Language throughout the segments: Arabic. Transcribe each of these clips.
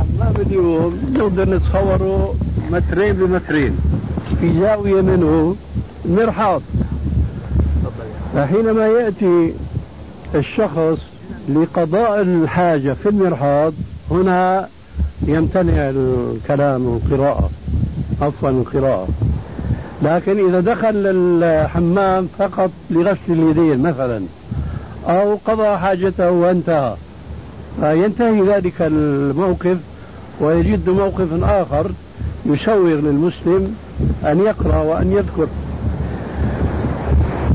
الحمام اليوم نقدر نتصوره مترين بمترين. في زاوية منه مرحاض. فحينما يأتي الشخص لقضاء الحاجة في المرحاض هنا يمتنع الكلام والقراءة عفوا القراءة لكن إذا دخل الحمام فقط لغسل اليدين مثلا أو قضى حاجته وانتهى. فينتهي ذلك الموقف ويجد موقف آخر يسوغ للمسلم أن يقرأ وأن يذكر.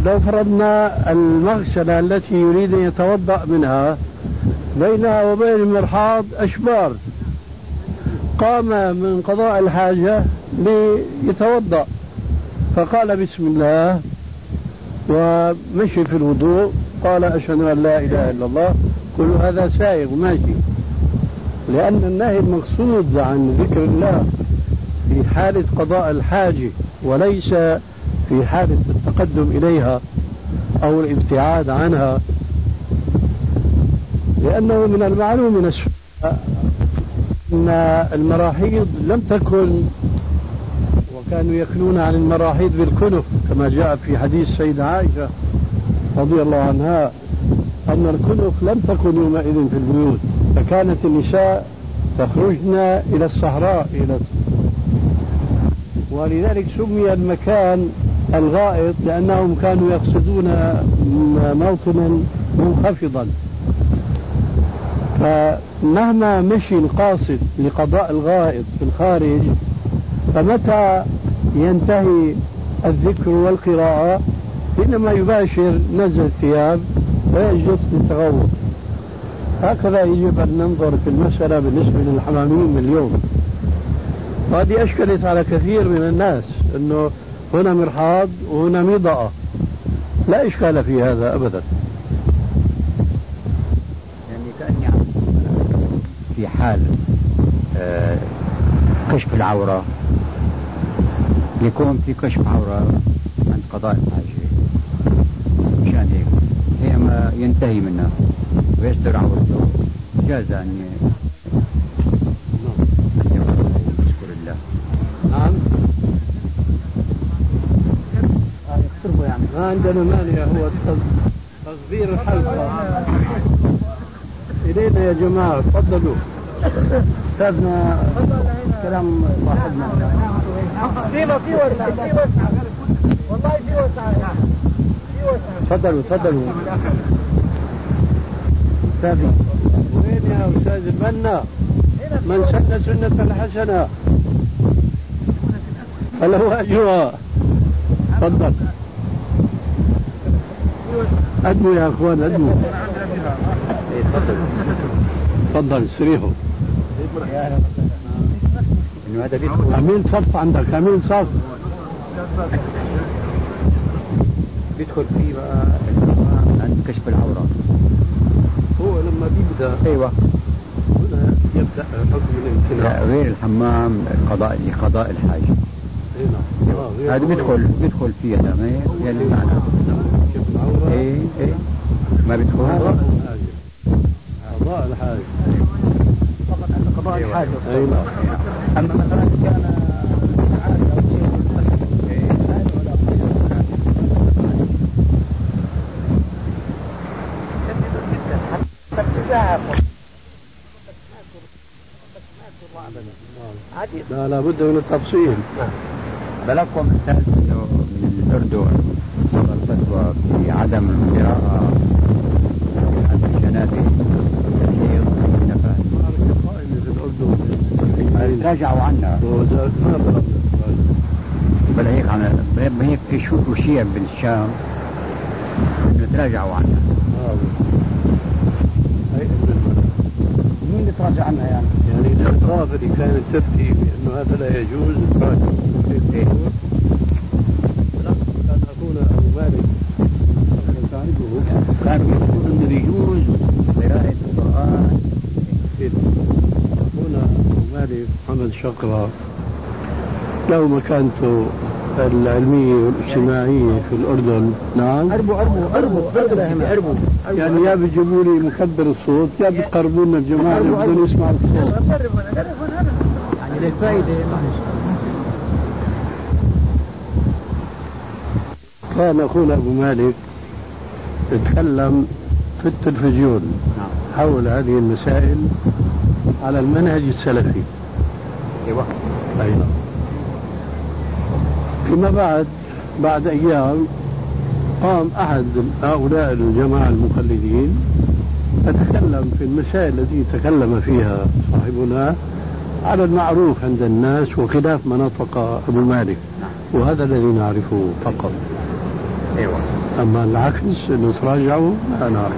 لو فرضنا المغسلة التي يريد أن يتوضأ منها بينها وبين المرحاض أشبار. قام من قضاء الحاجة ليتوضأ. فقال بسم الله ومشي في الوضوء قال أشهد أن لا إله إلا الله كل هذا سائغ ماشي. لأن النهي المقصود عن ذكر الله في حالة قضاء الحاجة وليس في حالة التقدم إليها أو الابتعاد عنها. لأنه من المعلوم من أن المراحيض لم تكن وكانوا يكنون عن المراحيض بالكنف كما جاء في حديث سيدة عائشة رضي الله عنها. أن الكنف لم تكن يومئذ في البيوت فكانت النساء تخرجن إلى الصحراء إلى ولذلك سمي المكان الغائط لأنهم كانوا يقصدون موطنا منخفضا. فمهما مشي القاصد لقضاء الغائط في الخارج فمتى ينتهي الذكر والقراءة؟ حينما يباشر نزل الثياب ويجلس للتغوط هكذا يجب أن ننظر في المسألة بالنسبة للحماميين اليوم. وهذه أشكلت على كثير من الناس أنه هنا مرحاض وهنا مضاءة لا إشكال في هذا أبدا. يعني كأني في حال آه، كشف العورة. يكون في كشف عورة عند قضاء الحاجة. مشان هيك. ينتهي منها. ويستر عورته جاز أن يذكر الله. نعم. يعني. ما عندنا مانع هو تصغير الحلقة. إلينا يا جماعة. تفضلوا. أستاذنا كلام صاحبنا. في في وسع. في وسع. والله في وسع. تفضلوا تفضلوا. استاذي وين يا أستاذ المنا من سن سنة حسنة فله أجرها تفضل. أدموا يا أخوان أدموا تفضل استريحوا عميل صف عندك عميل صف. بيدخل فيه بقى عند كشف العورة. هو لما بيبدأ أيوه. هنا يبدأ حكم الامتناع. لا غير الحمام؟ قضاء لقضاء الحاجة. غير هذا. بيدخل بيدخل فيه هذا ما يعني معنى. إيه إيه. ما بيدخل. قضاء الحاجة. قضاء الحاجة. فقط عند قضاء أيوة. الحاجة. أي نعم أما مثلا كان شيء عادي لا لابد من التفصيل. بلغكم مثال انه من الاردن صدر فتوى في عدم القراءة عند الجنابه والتحيض والنفاس قائمة في الأردن راجعوا عنا. بل هيك عن هيك شو شيع بالشام. تراجعوا عنا. مين اللي تراجع عنها يعني؟ يعني الاطراف اللي كانت تفتي بأنه هذا لا يجوز تراجع إيه؟ كان اخونا ابو مالك كان يقول أنه يجوز قراءة القرآن اخونا ابو مالك محمد شقرة له مكانته العلمية والاجتماعية في الأردن. نعم. اربوا اربوا اربوا اربوا يعني يا بيجيبوا لي مكبر الصوت يا بتقربوا لنا الجماعة اللي بدهم يسمعوا الصوت. يعني للفائدة كان أخونا أبو مالك يتكلم في التلفزيون حول هذه المسائل على المنهج السلفي. أيوه. نعم فيما بعد بعد أيام قام أحد هؤلاء الجماعة المقلدين فتكلم في المسائل التي تكلم فيها صاحبنا على المعروف عند الناس وخلاف ما نطق أبو مالك وهذا الذي نعرفه فقط. أيوه. أما العكس أنه تراجعوا لا نعرف.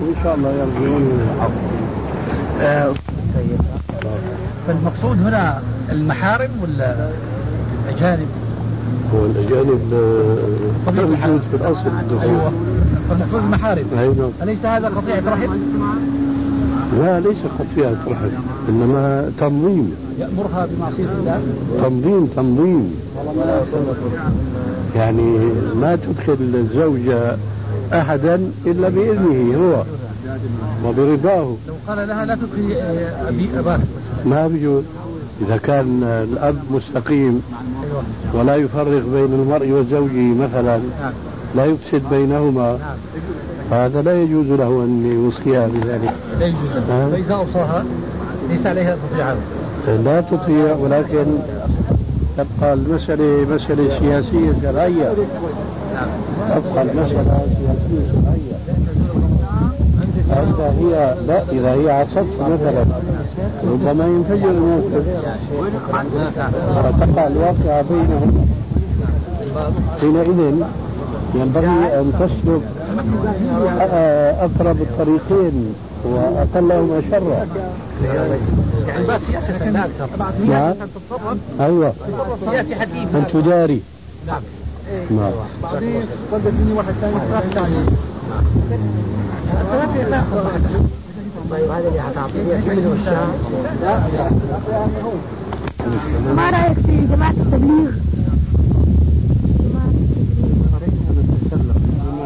وإن شاء الله يرجعون إلى الحق فالمقصود هنا المحارم ولا الأجانب؟ هو الأجانب آه، لا وجود في الأصل. الدخول أيوه فالمقصود المحارم أي نعم. أليس هذا قطيعة رحم؟ لا ليس خطيئة رحم إنما تنظيم. يأمرها بمعصية الله؟ تنظيم تنظيم. يعني ما تدخل الزوجة أحدا إلا بإذنه هو وبرضاه. لو قال لها لا تدخلي آه، أبي أباك. ما بيجوز إذا كان الأب مستقيم أيوه ولا يفرق بين المرء وزوجه مثلا. نعم. لا يفسد بينهما. نعم. هذا لا يجوز له أن يوصيها بذلك. لا يجوز له. فإذا أوصاها ليس عليها تطيعها لا تطيع ولكن تبقى المسألة مسألة سياسية شرعية. نعم. تبقى المسألة سياسية شرعية. إذا هي لا إذا هي عصت مثلا ربما ينفجر الموقف وتقع الواقعة بينهم. حينئذ ينبغي أن تسلك أقرب الطريقين وأقلهما شرا يعني بس لا أكثر نعم. تتصرف. أيوة. سياسة حديث أن تداري. نعم. نعم. بعدين مني واحد ثاني ثاني طيب هذا اللي ما رأيك في جماعة التبليغ؟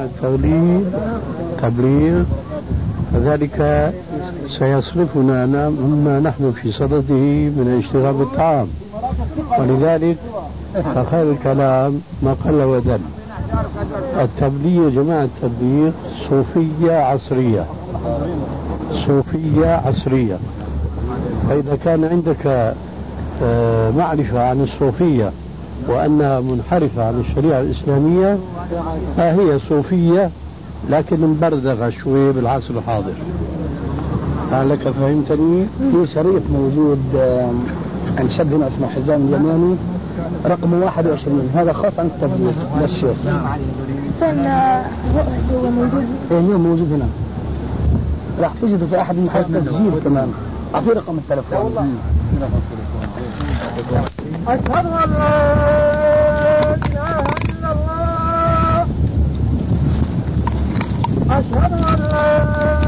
التغليب تبليغ فذلك سيصرفنا مما نحن في صدده من الاشتغال بالطعام ولذلك فخير الكلام ما قل ودل. التبليغ جماعة التبليغ صوفية عصرية. صوفية عصرية. فإذا كان عندك آه، معرفة عن الصوفية وأنها منحرفة عن الشريعة الإسلامية فهي صوفية لكن مبردغة شوي بالعصر الحاضر. لعلك فهمتني؟ في شريط موجود عند شاب هنا اسمه حزام اليماني. رقم 21 هذا خاص عن التبليغ للشيخ هو هو موجود. هي موجود هنا. راح تجده في أحد من حالات التسجيل كمان. أعطيه رقم التلفون أشهد أن لا إله إلا الله. أشهد أن لا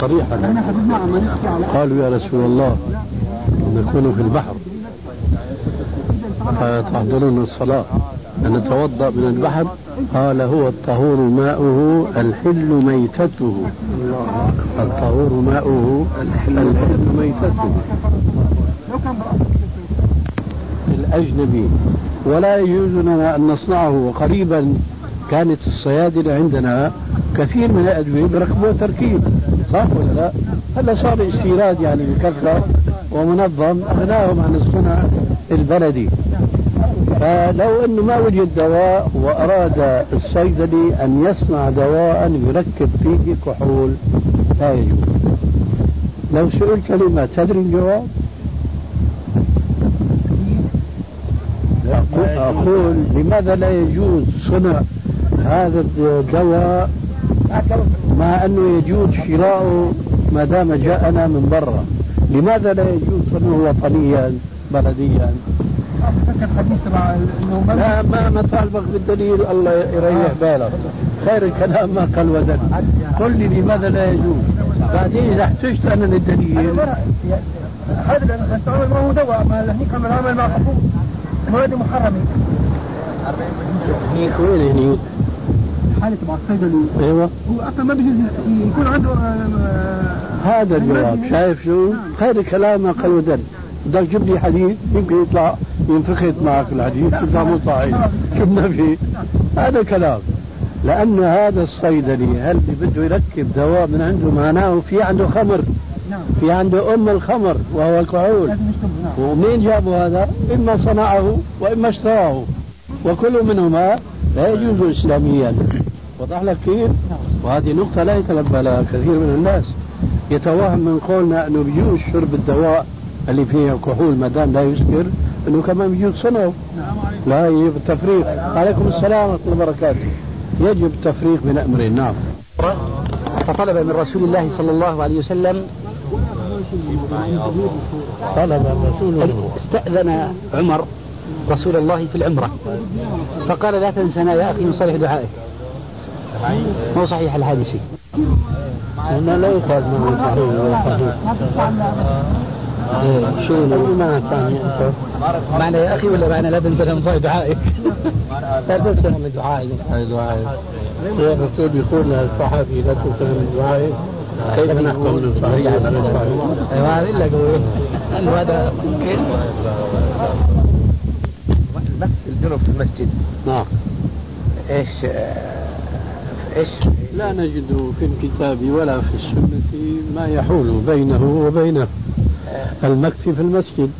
صريحا قالوا يا رسول الله نكون في البحر. فتحضرون الصلاة. نتوضأ من البحر. قال هو الطهور ماؤه الحل ميتته. الطهور ماؤه الحل ميتته. الأجنبي. ولا يجوز لنا أن نصنعه. وقريبا كانت الصيادلة عندنا كثير من الأدوية بركبوا تركيب صح ولا لا؟ هلا صار استيراد يعني بكثرة ومنظم أغناهم عن الصنع البلدي فلو انه ما وجد دواء وأراد الصيدلي أن يصنع دواء يركب فيه كحول لا يجوز لو سئل كلمة تدري الجواب؟ أقول لماذا لا يجوز صنع هذا الدواء مع أنه يجوز شراؤه ما دام جاءنا من برا. لماذا لا يجوز صنعه وطنيا بلديا؟ لا ما ما طالبك بالدليل الله يريح بالك. خير الكلام ما قال ودن قل لي لماذا لا يجوز؟ بعدين إذا احتجت أنا للدليل. هذا لأن ما هو دواء ما هنيك عمل مع مواد محرمة. هنيك وين هنيك؟ حالة مع الصيدلي أيوه. هو أصلا ما بيجوز يكون عنده آه، هذا الجواب شايف شو؟ خير الكلام ما قال ودن بدك تجيب لي حديث يمكن يطلع ينفخت معك الحديث يطلع مو صحيح. شو فيه؟ هذا كلام. لأن هذا الصيدلي هل بده يركب دواء من عنده معناه في عنده خمر؟ في عنده أم الخمر وهو الكحول ومين جابوا هذا؟ إما صنعه وإما اشتراه. وكل منهما لا يجوز إسلاميا. وضح لك كيف؟ وهذه نقطة لا يتنبه لها كثير من الناس. يتوهم من قولنا أنه بيجوز شرب الدواء اللي فيه الكحول ما دام لا يسكر أنه كمان بيجوز صنعه. لا يجب التفريق عليكم السلام ورحمة الله وبركاته. يجب التفريق بين أمرين. نعم. فطلب من رسول الله صلى الله عليه وسلم طلب رسول الله استأذن عمر رسول الله في العمرة. فقال لا تنسنا يا أخي من صالح دعائك. مو صحيح الحادثي. هنا لا يقال ما صحيح إيه، شو المعنى الثاني معنى يا أخي ولا معنى لا تنسى من دعائك؟ لا تنسى من دعائي دعائي الرسول يقول للصحابي لا تنسى من دعائي كيف نحكم؟ من صحيح أيوه. هذا إلا قوي. انه هذا بس الجنوب في المسجد. نعم. إيش إيش؟ لا نجد في الكتاب ولا في السنة ما يحول بينه وبين المكفي في المسجد.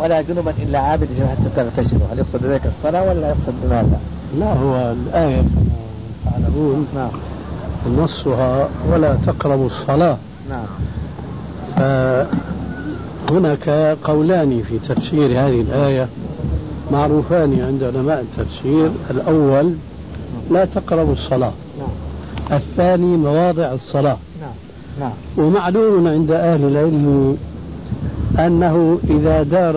ولا جنبا إلا عابد حتى تغتسلوا هل يقصد بذلك الصلاة ولا يقصد بماذا؟ لا هو الآية كما تعلمون. نعم. نصها ولا تقربوا الصلاة. نعم. فهناك قولان في تفسير هذه الآية معروفان عند علماء التفسير. الأول لا تقربوا الصلاة نعم. الثاني مواضع الصلاة نعم نعم ومعلوم عند أهل العلم أنه إذا دار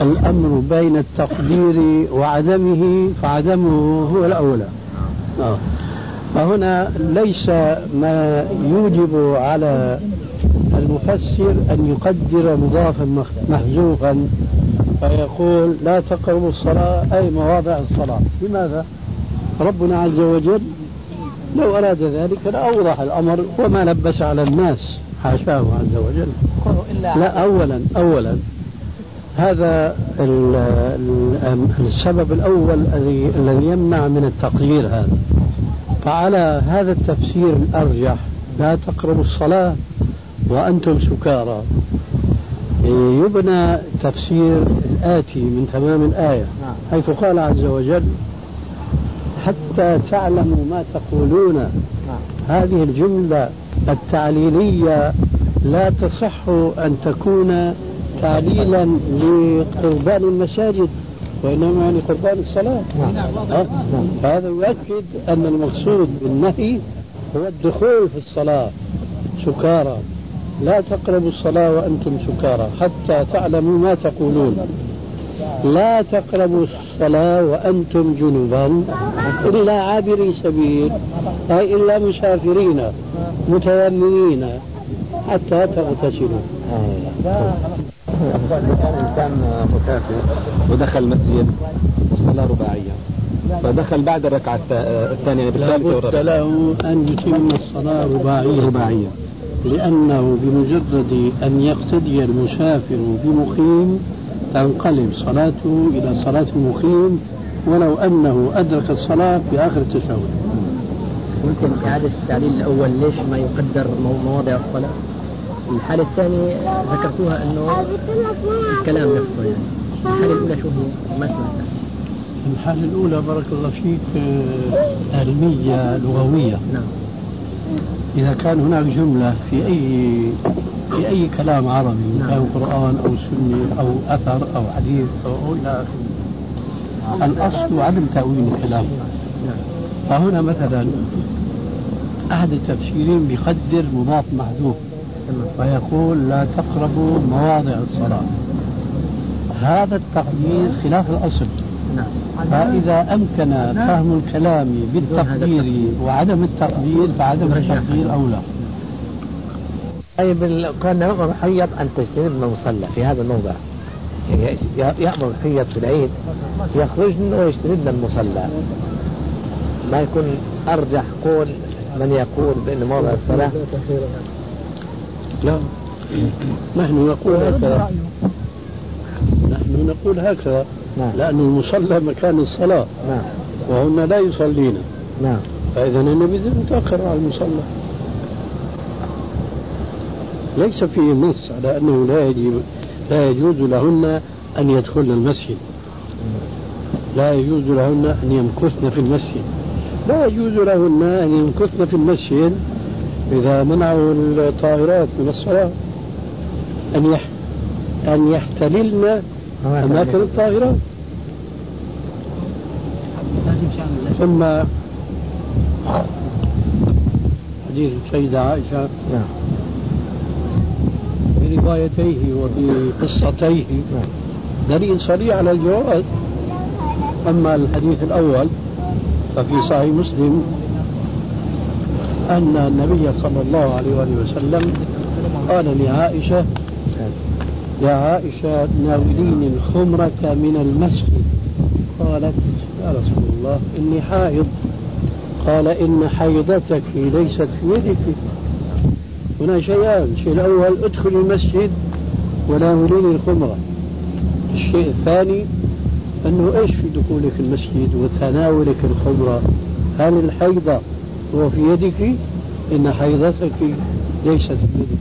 الأمر بين التقدير وعدمه فعدمه هو الأولى آه. فهنا ليس ما يوجب على المفسر أن يقدر مضافا محذوفا فيقول لا تقربوا الصلاة أي مواضع الصلاة لماذا؟ ربنا عز وجل لو أراد ذلك لأوضح الأمر وما لبس على الناس. حاشاه عز وجل. لا أولا أولا. هذا السبب الأول الذي يمنع من التقدير هذا. فعلى هذا التفسير الأرجح لا تقربوا الصلاة وأنتم سكارى. يبنى تفسير الآتي من تمام الآية نعم. حيث قال عز وجل حتى تعلموا ما تقولون. هذه الجملة التعليلية لا تصح أن تكون تعليلا لقربان المساجد وإنما يعني قربان الصلاة. هذا يؤكد أن المقصود بالنهي هو الدخول في الصلاة سكارى لا تقربوا الصلاة وأنتم سكارى حتى تعلموا ما تقولون لا تقربوا الصلاة وأنتم جنبا. إلا عابري سبيل أي إلا مسافرين متيممين حتى تغتسلوا. إنسان مسافر ودخل مسجد والصلاة رباعية. فدخل بعد الركعة الثانية يعني لابد له أن يتم الصلاة رباعية. رباعية. لأنه بمجرد أن يقتدي المسافر بمقيم تنقلب صلاته إلى صلاة المقيم ولو أنه أدرك الصلاة في آخر التشهد ممكن إعادة التعليل الأول ليش ما يقدر مو- مواضع الصلاة؟ الحالة الثانية ذكرتوها أنه الكلام نفسه يعني. الحالة الأولى شو هي؟ ما سمعتها الحالة الأولى بارك الله فيك آه، علمية لغوية. نعم. إذا كان هناك جملة في أي في أي كلام عربي نعم. أو قرآن أو سنة أو أثر أو حديث أو إلى آخره. الأصل عدم تأويل الكلام. فهنا مثلا أحد التفسيرين بيقدر مضاف محذوف ويقول لا تقربوا مواضع الصلاة. هذا التقدير خلاف الأصل. فإذا أمكن فهم الكلام بالتقدير وعدم التقدير فعدم التقدير أولى طيب كان يأمر الحيض أن تجتنبن المصلى في هذا الموضع. يعني ي- يأمر الحيض في العيد يخرجن ويجتنبن المصلى. ما يكون أرجح قول من يقول بأن موضع الصلاة؟ لا. نحن نقول هكذا. نحن نقول هكذا. نعم. لأن المصلى مكان الصلاة. نعم. وهن لا يصلين. نعم. فإذا النبي متأخر على المصلى. ليس فيه نص على أنه لا يجب لا يجوز لهن أن يدخلن المسجد. لا يجوز لهن أن يمكثن في المسجد. لا يجوز لهن أن يمكثن في المسجد إذا منعوا الطائرات من الصلاة. أن يح أن يحتللن أماكن الطائرات ثم حديث السيدة عائشة. نعم. بروايتيه وبقصتيه دليل صريح على الجواز. أما الحديث الأول ففي صحيح مسلم أن النبي صلى الله عليه وسلم قال لعائشة يا عائشة ناوليني الخمرة من المسجد. قالت يا رسول الله إني حائض. قال إن حيضتك ليست في يدك. هنا شيئان. الشيء الأول ادخل المسجد وناوليني الخمرة. الشيء الثاني أنه إيش في دخولك المسجد وتناولك الخمرة؟ هل الحيضة هو في يدك؟ إن حيضتك ليست في يدك.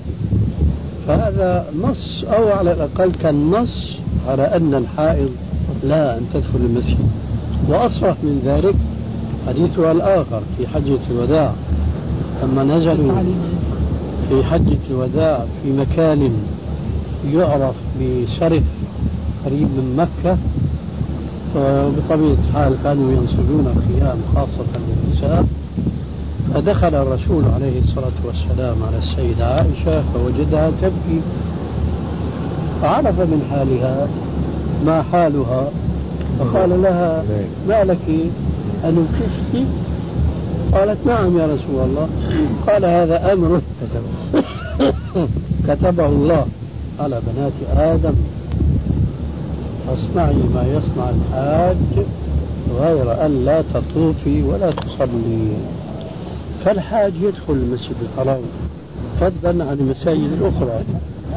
فهذا نص أو على الأقل كان نص على أن الحائض لا أن تدخل المسجد. وأصرح من ذلك حديثها الآخر في حجة الوداع. لما نزلوا في حجة الوداع في مكان يعرف بشرف قريب من مكة وبطبيعة الحال كانوا ينصبون الخيام خاصة للنساء. فدخل الرسول عليه الصلاة والسلام على السيدة عائشة فوجدها تبكي. فعرف من حالها ما حالها. فقال لها ما لك أن كشت قالت نعم يا رسول الله. قال هذا أمر. كتبه الله على بنات آدم. فاصنعي ما يصنع الحاج غير أن لا تطوفي ولا تصلي. فالحاج يدخل المسجد الحرام فضلا عن المساجد الأخرى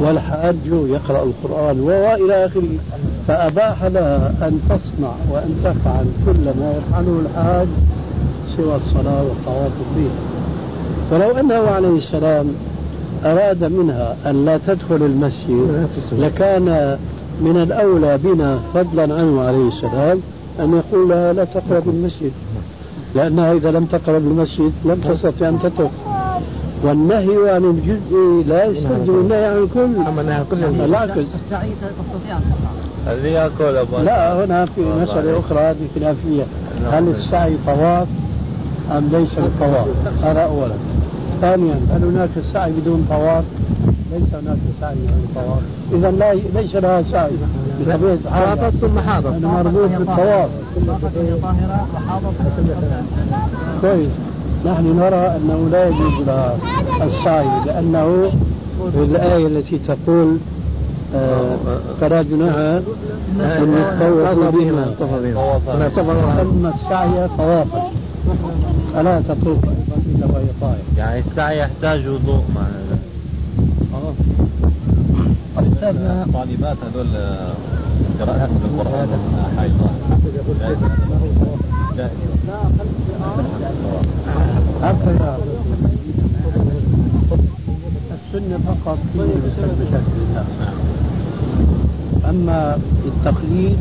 والحاج يقرأ القرآن وإلى آخره. فأباح لها أن تصنع وأن تفعل كل ما يفعله الحاج سوى الصلاة والطواف به ولو أنه عليه السلام أراد منها أن لا تدخل المسجد لكان من الأولى بنا فضلا عنه عليه السلام أن يقول لها لا تقرب المسجد. لأنها إذا لم تقرب المسجد لم تستطع أن تترك. والنهي عن الجزء لا يستلزم النهي عن الكل أما بالعكس اللي ياكل أبو لا هنا في مسألة أخرى هذه خلافية. هل السعي طواف أم ليس بالطواف هذا أولا. ثانيا هل هناك سعي بدون طواف؟ ليس هناك سعي بدون طواف، إذا لا ليس لها سعي. بطبيعة الحال ثم حاضت أنا مربوط بالطواف. وحاضت كويس. نحن نرى أنه لا يجوز لها السعي لأنه الآية التي تقول آه، فلا جناح أن يطوفوا بهما. أما السعي طوافا ألا تطوف. إلا وهي طائف يعني السعي يحتاج وضوء معنى أستاذنا طالبات هذول قراءة القرآن. حائضة هكذا السنة فقط هي مشاكل الناس أما التقليد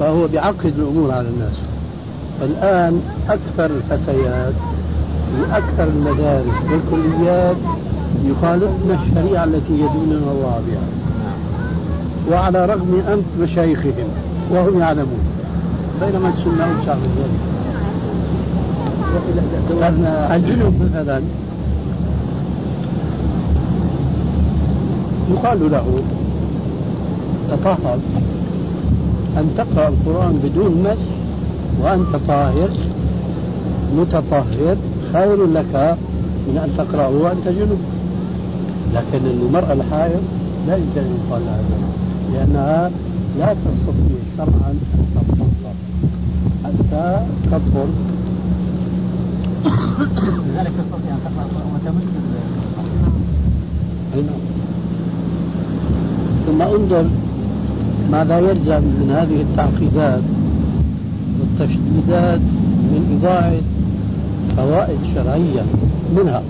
فهو بعقد الأمور على الناس. الآن أكثر الفتيات أكثر المدارس والكليات يخالفن الشريعة التي يديننا الله بها. وعلى رغم أنف مشايخهم وهم يعلمون. بينما السنة أوسع من ذلك. الجنوب مثلا. يقال له تطهر أن تقرأ القرآن بدون مس وأنت طاهر متطهر خير لك من أن تقرأه وأنت جنوب لكن المرأة الحائض لا يمكن أن يقال لها ذلك لأنها لا تستطيع شرعا أن تطهر حتى تطهر لذلك تستطيع أن تقرأ وتمس ثم انظر ماذا يلزم من هذه التعقيدات والتشديدات من إضاعة فوائد شرعية منها.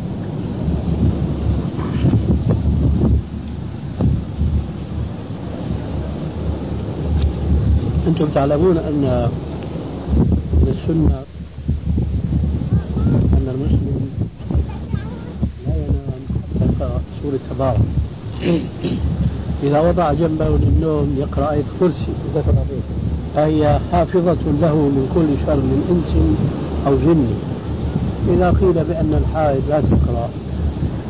أنتم تعلمون أن من السنة أن المسلم لا ينام حتى سورة تبارك إذا وضع جنبه للنوم يقرأ آية كرسي فهي حافظة له من كل شر من إنس أو جن. إذا قيل بأن الحائض لا تقرأ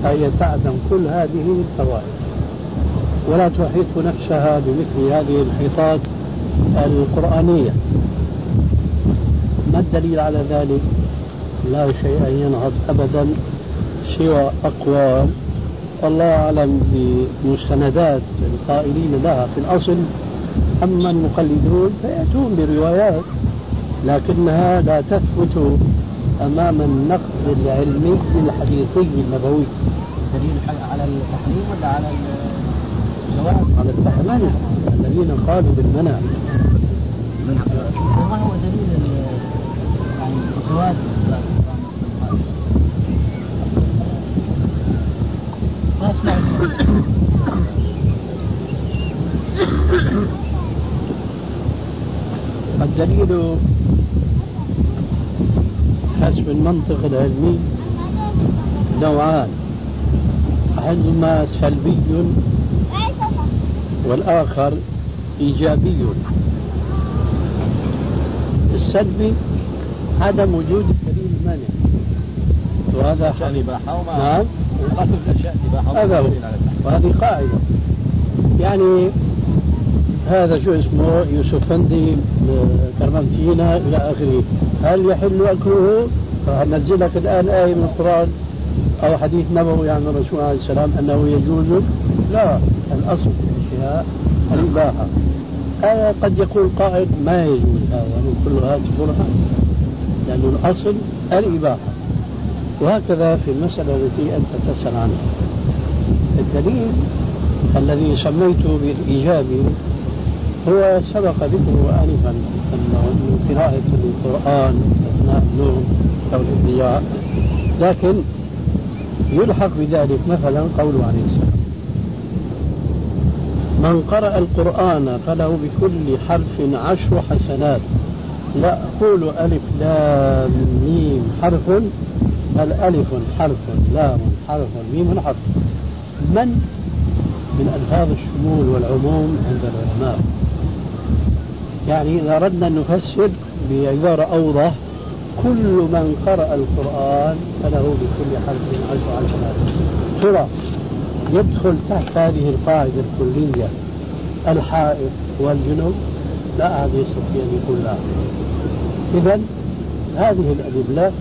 فهي تعدم كل هذه الفوائد. ولا تحيط نفسها بمثل هذه الحيطات القرآنية. ما الدليل على ذلك؟ لا شيء ينهض أبدا سوى أقوال والله أعلم بمستندات القائلين لها في الأصل. أما المقلدون فيأتون بروايات لكنها لا تثبت أمام النقد العلمي الحديثي النبوي. دليل على التحريم ولا على الجواز؟ على التحريم. الذين قالوا بالمنع. ما هو دليل يعني الجواز ما اسمع الدليل حسب المنطق العلمي نوعان. أحدهما سلبي والآخر إيجابي السلبي عدم وجود دليل مانع وهذا نعم. هذا هو. وهذه قاعدة. يعني هذا شو اسمه يوسف فندي كرمنتينا إلى آخره. هل يحل أكله؟ فنزل لك الآن آية من القرآن أو حديث نبوي عن الرسول عليه السلام أنه يجوز لا الأصل في الأشياء الإباحة. آية قد يقول قائد ما يجوز هذا من كلها تقولها لأن الأصل الإباحة. وهكذا في المسألة التي أنت تسأل عنها. الدليل الذي سميته بالإيجابي هو سبق ذكره آنفا أنه من قراءة القرآن أثناء النوم أو الإضياء لكن يلحق بذلك مثلا قوله عليه السلام. من قرأ القرآن فله بكل حرف عشر حسنات. لا أقول ألف لام ميم حرف بل ألف حرف لام حرف ميم حرف. من؟ من ألفاظ الشمول والعموم عند العلماء. يعني إذا أردنا أن نفسر بعبارة أوضح كل من قرأ القرآن فله بكل حرف عشر حسنات ترى يدخل تحت هذه القاعدة الكلية الحائط والجنوب لا أحد يستطيع أن يقول لا إذا هذه الأدلة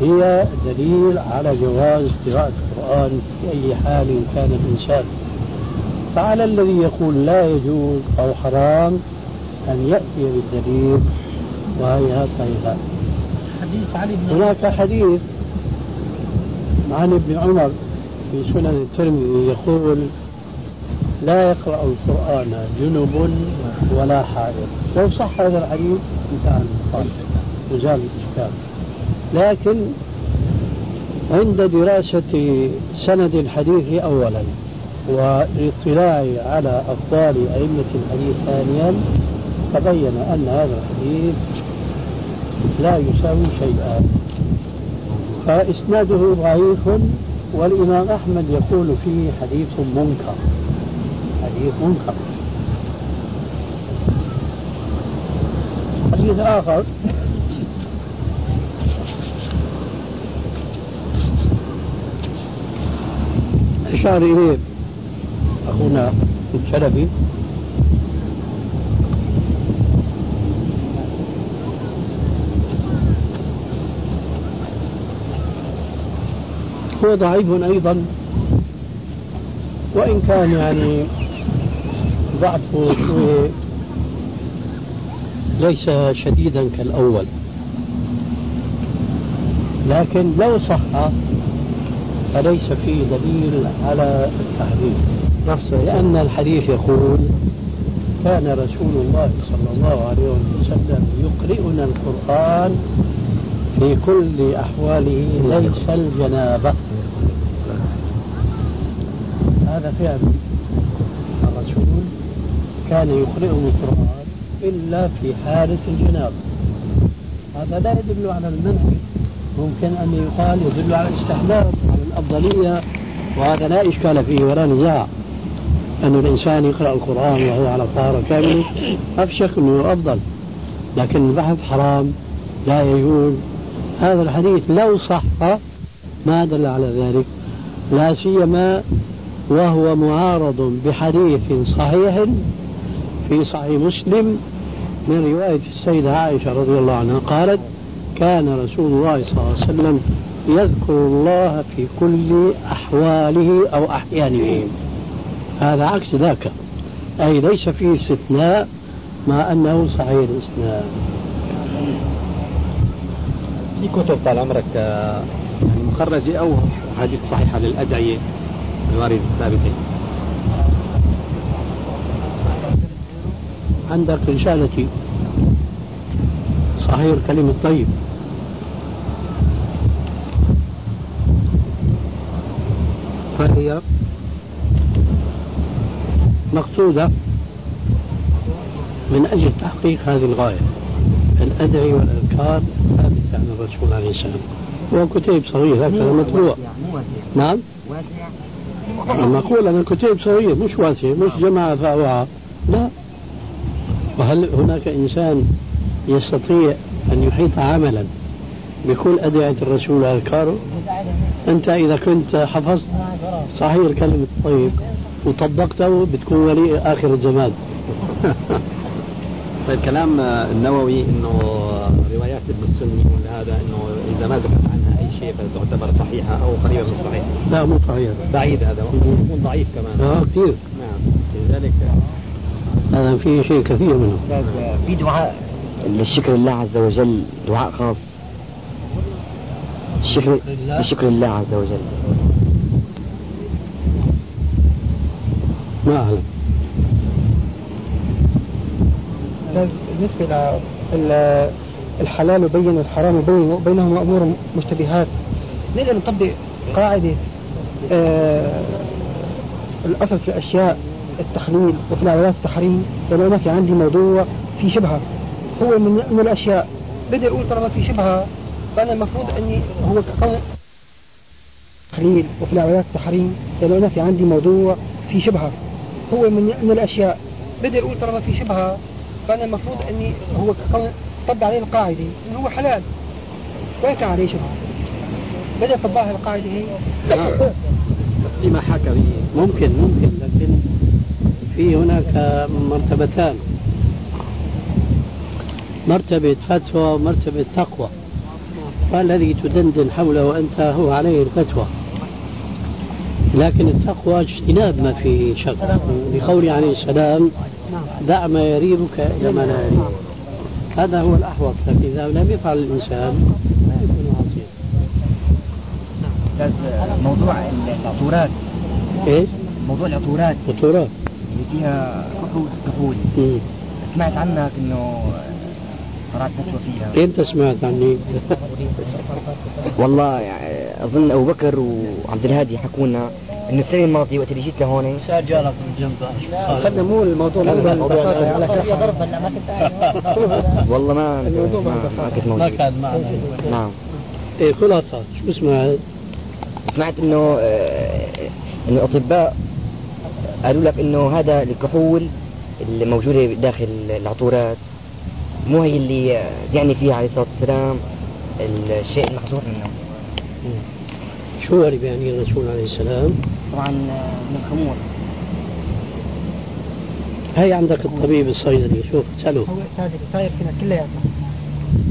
هي دليل على جواز قراءة القرآن في أي حال كان الإنسان. فعلى الذي يقول لا يجوز أو حرام أن يأتي بالدليل وهي صحيحة حديث علي بن هناك حديث عن ابن عمر في سنن الترمذي يقول لا يقرأ القرآن جنب ولا حائض. لو صح هذا الحديث انتهى المقال وزال الإشكال لكن عند دراسة سند الحديث أولا والاطلاع على أفضال أئمة الحديث ثانيا تبين أن هذا الحديث لا يساوي شيئا. فإسناده ضعيف والإمام أحمد يقول فيه حديث منكر. حديث منكر. حديث آخر. أشار إليه أخونا الشلبي. هو ضعيف أيضا. وإن كان يعني ضعفه ليس شديدا كالأول. لكن لو صح فليس فيه دليل على التحريم نفسه لأن الحديث يقول كان رسول الله صلى الله عليه وسلم يقرئنا القرآن في كل أحواله ليس الجنابة. هذا فعل الرسول كان يقرئهم القرآن إلا في حالة الجنابة هذا لا يدل على المنع. ممكن أن يقال يدل على الاستحباب على الأفضلية وهذا لا إشكال فيه ولا نزاع. أن الإنسان يقرأ القرآن وهو على طهارة كاملة شك أنه أفضل. لكن البحث حرام لا يجوز. هذا الحديث لو صح ما دل على ذلك. لا سيما وهو معارض بحديث صحيح في صحيح مسلم من رواية السيدة عائشة رضي الله عنها قالت كان رسول الله صلى الله عليه وسلم يذكر الله في كل أحواله أو أحيانه. هذا عكس ذاك. أي ليس فيه استثناء مع أنه صحيح الإسناد في كتب طال عمرك يعني مخرجة أو حديث صحيحة للأدعية الواردة الثابتة عندك رسالتي صحيح الكلم الطيب. فهي مقصودة من أجل تحقيق هذه الغاية الأدعي والأذكار. عن الرسول عليه السلام. هو كتيب صغير هكذا مطبوع. نعم. أنا أقول أنا كتيب صغير مش واسع مش جماعة فأوعى. لا. وهل هناك إنسان يستطيع أن يحيط عملا بكل أدعية الرسول وأذكاره أنت إذا كنت حفظت صحيح الكلمة الطيب وطبقته بتكون ولي آخر الزمان طيب كلام النووي إنه روايات ابن السني هذا إنه إذا ما ذكرت عنها أي شيء فتعتبر صحيحة أو قريبة من الصحيح. لا مو صحيح. بعيد هذا يكون ضعيف كمان. آه كثير. نعم لذلك هذا فيه شيء كثير منه. في دعاء للشكر لله عز وجل دعاء خاص. الشكر الشكر لله عز وجل. ما أعلم. بالنسبة الحلال وبين الحرام وبين بينهما أمور مشتبهات. نقدر نطبق قاعدة آه الأصل في الأشياء التخليل وفي العبادات التحريم. لو أنا في عندي موضوع في شبهة. هو من, من الأشياء. بدي أقول طالما في شبهة فأنا المفروض أني هو كقول تخليل وفي العبادات التحريم. لو أنا في عندي موضوع في شبهة. هو من, من الأشياء. بدي أقول طالما في شبهة فأنا المفروض أني هو طبق عليه القاعدة إنه هو حلال. كان عليه شبهه بدأ طبقها القاعدة. هي لما حكى ممكن ممكن لكن في هناك مرتبتان. مرتبة فتوى ومرتبة تقوى. والذي تدندن حوله أنت هو عليه الفتوى. لكن التقوى اجتناب ما فيه شك. لقوله عليه السلام دع ما يريبك إلى ما لا يريبك هذا هو الأحوط لكن إذا لم يفعل الإنسان لا يكون عاصيا. موضوع العطورات. إيش؟ موضوع العطورات. عطورات. اللي فيها كحول كحول سمعت عنك إنه إمتى سمعت عني؟ والله يعني أظن أبو بكر وعبد الهادي حكوا لنا انه السنة الماضيه وقت اللي جيت لهون. جالك من جنب اخذنا مو الموضوع على ضرب ولا ما كنت والله ما ما, كنت موجود. ما كان معنا. نعم. إيه خلاصة شو سمعت؟ سمعت إنه آه، إنه الاطباء قالوا لك إنه هذا الكحول اللي موجودة داخل العطورات. مو هي اللي يعني فيها عليه الصلاة والسلام الشيء المحظور منه. شو اللي بيعني الرسول عليه السلام؟ طبعا من الخمور. هي عندك الطبيب الصيدلي شوف اسأله هو هذا صاير فينا كلياتنا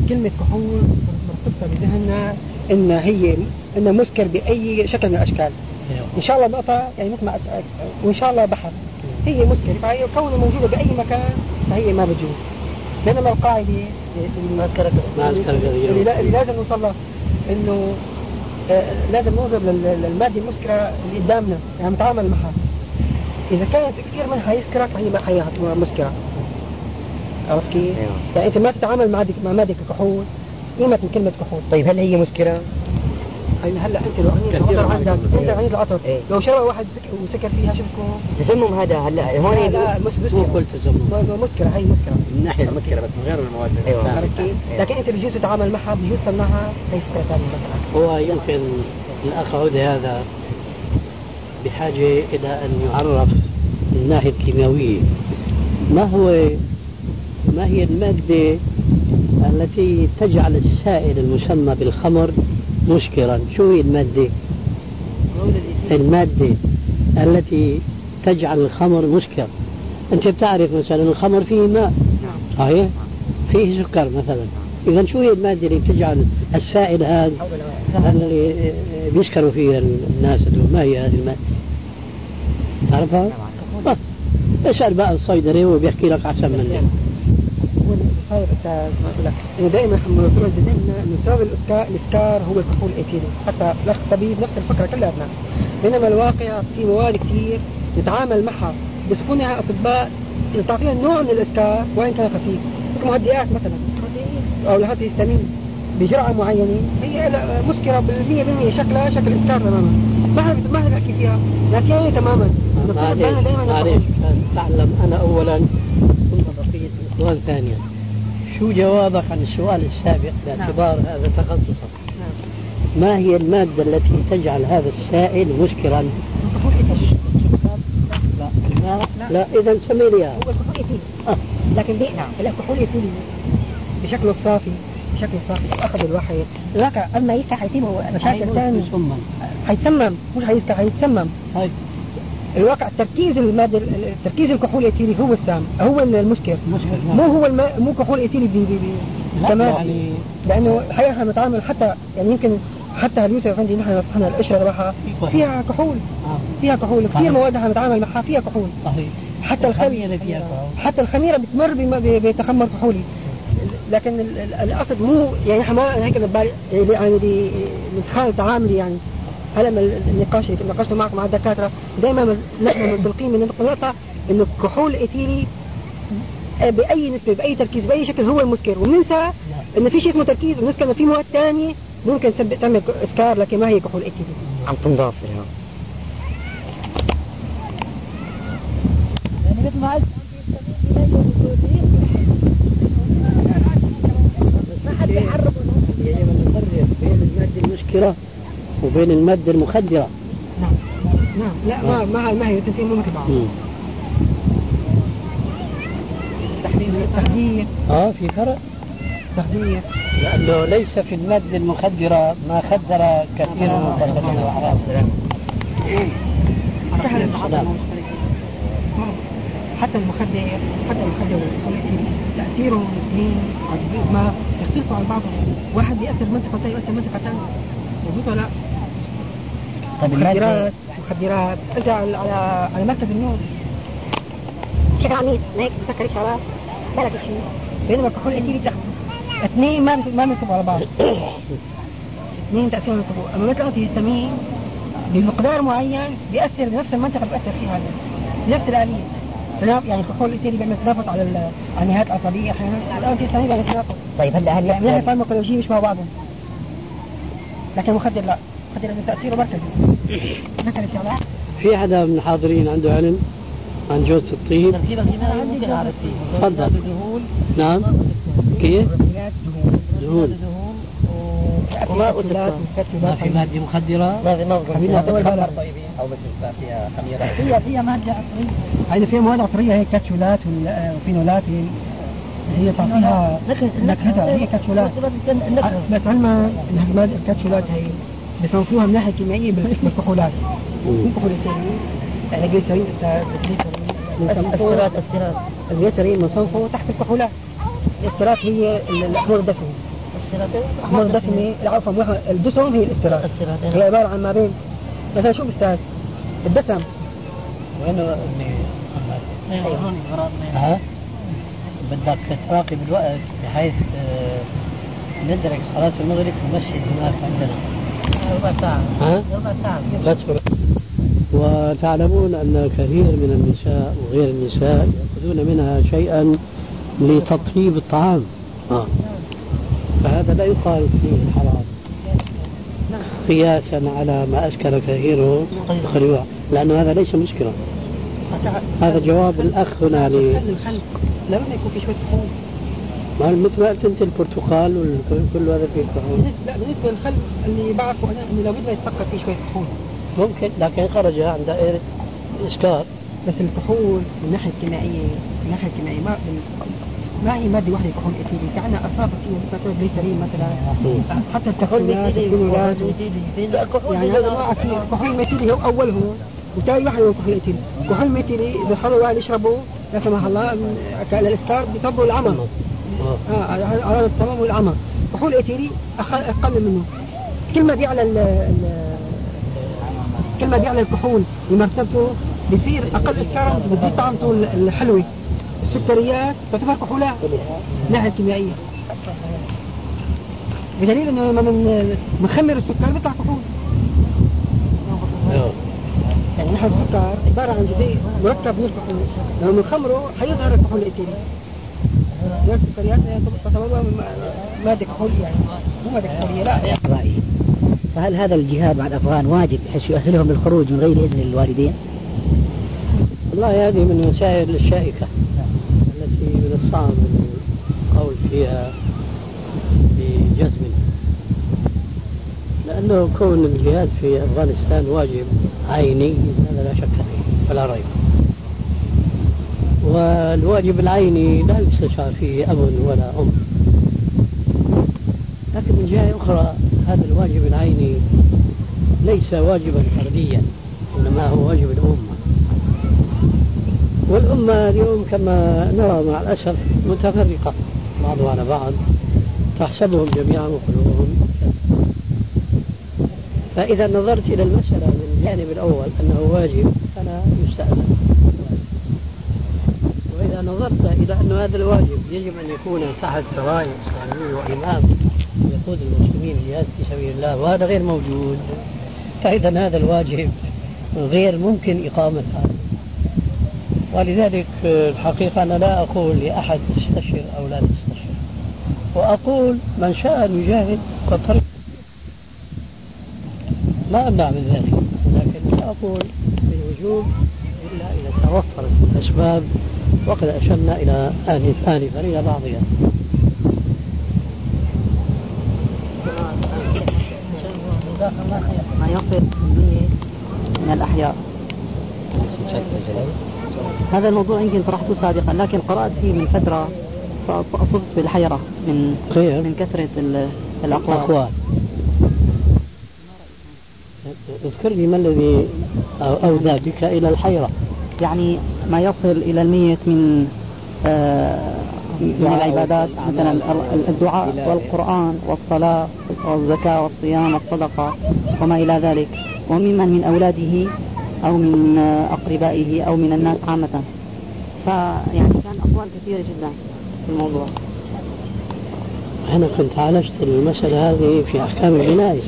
كلمة كحول مرتبطة بذهننا إن هي إنها مسكر بأي شكل من الأشكال. إن شاء الله نقطة يعني مثل ما وإن شاء الله بحر. هي مسكر فهي كونها موجودة بأي مكان فهي ما بتجوز. بينما القاعدة اللي ما أذكرك اللي, لازم نوصل لها إنه آه، لازم ننظر لل- للمادة المسكرة اللي قدامنا يعني نتعامل معها إذا كانت كثير منها يسكرك فهي ما هي مسكرة عرفت كيف؟ أيوة. يعني أنت ما تتعامل مع مع مادة كحول قيمة من كلمة كحول طيب هل هي مسكره؟ هلا أنت لو كثير العطر عندك. أنت عنيد العطر إيه. لو شرب واحد سك- وسكر فيها شو بتكون؟ تسمم هذا هلا هون لا مو كل ما مسكرة هي مسكرة من ناحية المسكرة بس من غير المواد أيوة. كيف؟ إيه. لكن أنت بجوز تتعامل معها بجوز تمنعها هي ثانية مثلا هو يمكن الأخ عودة هذا بحاجة إلى أن يعرف من الناحية الكيميائية ما هو ما هي المادة التي تجعل السائل المسمى بالخمر مسكرا شو هي المادة؟ المادة التي تجعل الخمر مسكر. أنت بتعرف مثلا الخمر فيه ماء. صحيح؟ فيه سكر مثلا. إذا شو هي المادة اللي بتجعل السائل هذا الذي بيسكروا فيه الناس ما هي هذه المادة؟ تعرفها؟ بس اسأل بقى الصيدلي وبيحكي لك أحسن منك. هو صاير انت ما انه دائما لما بتقول بدنا انه سبب الاسكار الإسكار هو الكحول الايثيلي حتى الاخ الطبيب نفس الفكرة كلياتنا بينما الواقع في مواد كثير نتعامل معها بسكونها أطباء تعطينا نوع من الاسكار وان كان خفيف. مثل مهدئات مثلا. أو لهات هيستامين بجرعة معينة. هي مسكره بال 100% شكلها شكل إسكار تماما. ما حدا ما حدا بيحكي فيها. لكن هي تماما. معلش معلش تعلم أنا أولا ثم بقية الإخوان ثانيا شو جوابك عن السؤال السابق باعتبار هذا تخصصك؟ ما هي المادة التي تجعل هذا السائل مسكرا؟ لا. لا إذا سمي لي. هو الكحول آه. لكن دي نعم. الكحول ايثيلي بشكله الصافي بشكله الصافي أخذ الواحد الواقع أما يفتح حيتم هو مشاكل ثانية ثم حيتسمم مش حيفتح حيتسمم هاي. الواقع تركيز المادة تركيز الكحول الإيثيلي هو السام هو المسكر مسكر مو هو الماء مو كحول إيثيلي بي بي بي كمان يعني- لأنه الحقيقة إحنا بنتعامل حتى يعني يمكن حتى اليوسف افندي نحن فتحنا القشره تبعها فيها كحول. آه. فيها كحول. صحيح. كثير مواد إحنا بنتعامل معها فيها كحول. صحيح. حتى الخميرة فيها كحول. حتى الخميرة بتمر بتخمر كحولي. لكن ال- ال- القصد مو يعني إحنا ما هيك ببالي يعني دي نتخيل تعاملي يعني. هلا من النقاش اللي ناقشته معكم مع الدكاترة دائما نحن منطلقين من النقطه إنه الكحول الإيثيلي بأي نسبة بأي تركيز بأي شكل هو المسكر. وبننسى إنه في شيء اسمه تركيز وبننسى إنه في مواد ثانية ممكن تسبب تعمل اسكار لكن ما هي كحول ايثيلي عم تنضاف لها يعني مثل ما قلت ما حد يعرف أن بين المادة المسكرة وبين المادة المخدرة. نعم. نعم. لا ما ما ما هي مو مثل بعض. التحديد آه في فرق. التخدير لأنه ليس في المد المخدرة ما خدر كثير من المخدرين الأعراب حتى المخدر حتى المخدر تأثيره الاثنين ما يختلفوا عن بعضهم. واحد يأثر منطقة ثانية يؤثر منطقة ثانية لا؟ طيب مخدرات مخدرات. انت على على على مركز النوم. شكل عميد. هيك مسكر شغلات بالك شيء بينما الكحول أكيد تحت اثنين ما ما بينطبقوا على بعض. اثنين تاثيرهم ينطبقوا أما مثلا في الهستامين بمقدار معين بيأثر بنفس المنطقة اللي بيأثر فيها نفس الآلية. يعني الكحول الاتيلي بيعمل تناقض على ال- على النهايات العصبيه أحيانا الانتي بيعمل تناقض طيب هلا هل يعني فارماكولوجيه مش مع بعضهم. لكن المخدر لا. المخدر لأنه تاثيره مركزي. مثل الشغلات في حدا من الحاضرين عنده علم؟ عن جوز الطيب؟ تفضل. دهون نعم. كيف؟ دهون دهون وما ما في مادة مخدرة؟ ما في هذا أو مثل فيها خميرات هي فيها مادة عطرية. هذه فيها مواد عطرية هي كاتشولات وفينولات هي هي تعطيها نكهتها هي كاتشولات بس علما المادة الكاتشولات هي بيصنفوها من ناحية كيميائية بال- بالكحولات مو كحول الجليسرين يعني جليسرين السيرات السيرات الجليسرين مصنفه تحت الكحولات الاسترات هي ال- الاحمر الدسمي الاحمر الدسمي عفوا الدسم هي الاسترات السيرات هي عبارة عن ما بين. مثلا شو بستاذ الدسم. وين أبني؟ محمد؟ ها؟ بدك تراقب الوقت بحيث آه، ندرك صلاة المغرب في المسجد هناك عندنا. ربع ساعة. ها؟ ربع ساعة. لا تفرق. وتعلمون أن كثير من النساء وغير النساء يأخذون منها شيئا لتطيب الطعام. آه. فهذا لا يقال فيه حرام قياسا على ما أسكر كثيره خلوع لأنه هذا ليس مسكرا هذا جواب الأخ هنا ل لما يكون في شوية كحول ما مثل ما قلت أنت البرتقال وكل هذا فيه كحول لا بالنسبة للخل اللي بعرفه أنا إنه لابد ما يتفكر فيه شوية كحول ممكن لكن خرج عن دائرة إسكار بس الكحول من الناحية الكيميائية من الناحية الكيميائية ما ما هي مادة واحدة كحول إيثيلي في عندنا أصناف كثير مثلا جليسرين مثلا. حتى الكحولات الفينولات يعني كحول ميثيلي هو أولهم. وثاني واحد هو كحول إيثيلي كحول إذا خلوا واحد يشربوا لا سمح الله من- على الإسكار بيصبوا العمى آه. على التمام والعمى كحول أخ- أقل منه. كل ما بيعلى ال- كل ما بيعلى الكحول بمرتبته بيصير أقل اسكارا بتزيد طعمته الحلوة. السكريات تعتبر كحولات من الناحيه الكيميائيه بدليل إنه لما من بنخمر السكر بيطلع كحول. يعني نحن السكر عبارة عن جزيء مركب من الكحول لما بنخمره حيظهر الكحول الايثيلي هي السكريات هي تعتبر ماده كحول يعني. مو ماده كحوليه لا. رأيي فهل هذا الجهاد مع الأفغان واجب بحيث يؤهلهم للخروج من غير إذن الوالدين؟ والله هذه من المسائل الشائكة التي من الصعب القول فيها بجزم. لأنه كون الجهاد في أفغانستان واجب عيني هذا لا شك فيه ولا ريب. والواجب العيني لا يستشعر فيه أب ولا أم لكن من جهة أخرى هذا الواجب العيني ليس واجبا فرديا إنما هو واجب الأمة. والأمة اليوم كما نرى مع الأسف متفرقة بعضها على بعض تحسبهم جميعا وقلوبهم. فإذا نظرت إلى المسألة من الجانب الأول أنه واجب فلا يستأذن. وإذا نظرت إلى أن هذا الواجب يجب أن يكون تحت راية إسلامية وإمام يقود المسلمين جهاد في سبيل الله وهذا غير موجود. فإذا هذا الواجب غير ممكن إقامته ولذلك الحقيقة أنا لا أقول لأحد استشر أو لا تستشر وأقول من شاء أن يجاهد قد طريق ما أمنع من ذلك لكن لا أقول بالوجوب إلا إذا توفرت الأسباب وقد أشرنا إلى آنف آنفا إلى بعضها. ما ينقذ من الأحياء. هذا الموضوع يمكن طرحته سابقا لكن قرأت فيه من فترة أصبت بالحيرة من من كثرة ال- الأقوال. أقوال اذكر لي ما الذي أو- أودى بك إلى الحيرة. يعني ما يصل إلى المية من آه، من العبادات. مثلا ال- الدعاء والقرآن والصلاة والزكاة والصيام والصدقة وما إلى ذلك. وممن من؟ أولاده أو من أقربائه أو من الناس عامة. فيعني كان أقوال كثيرة جدا في الموضوع. أنا كنت عالجت المسألة هذه في أحكام الجنائز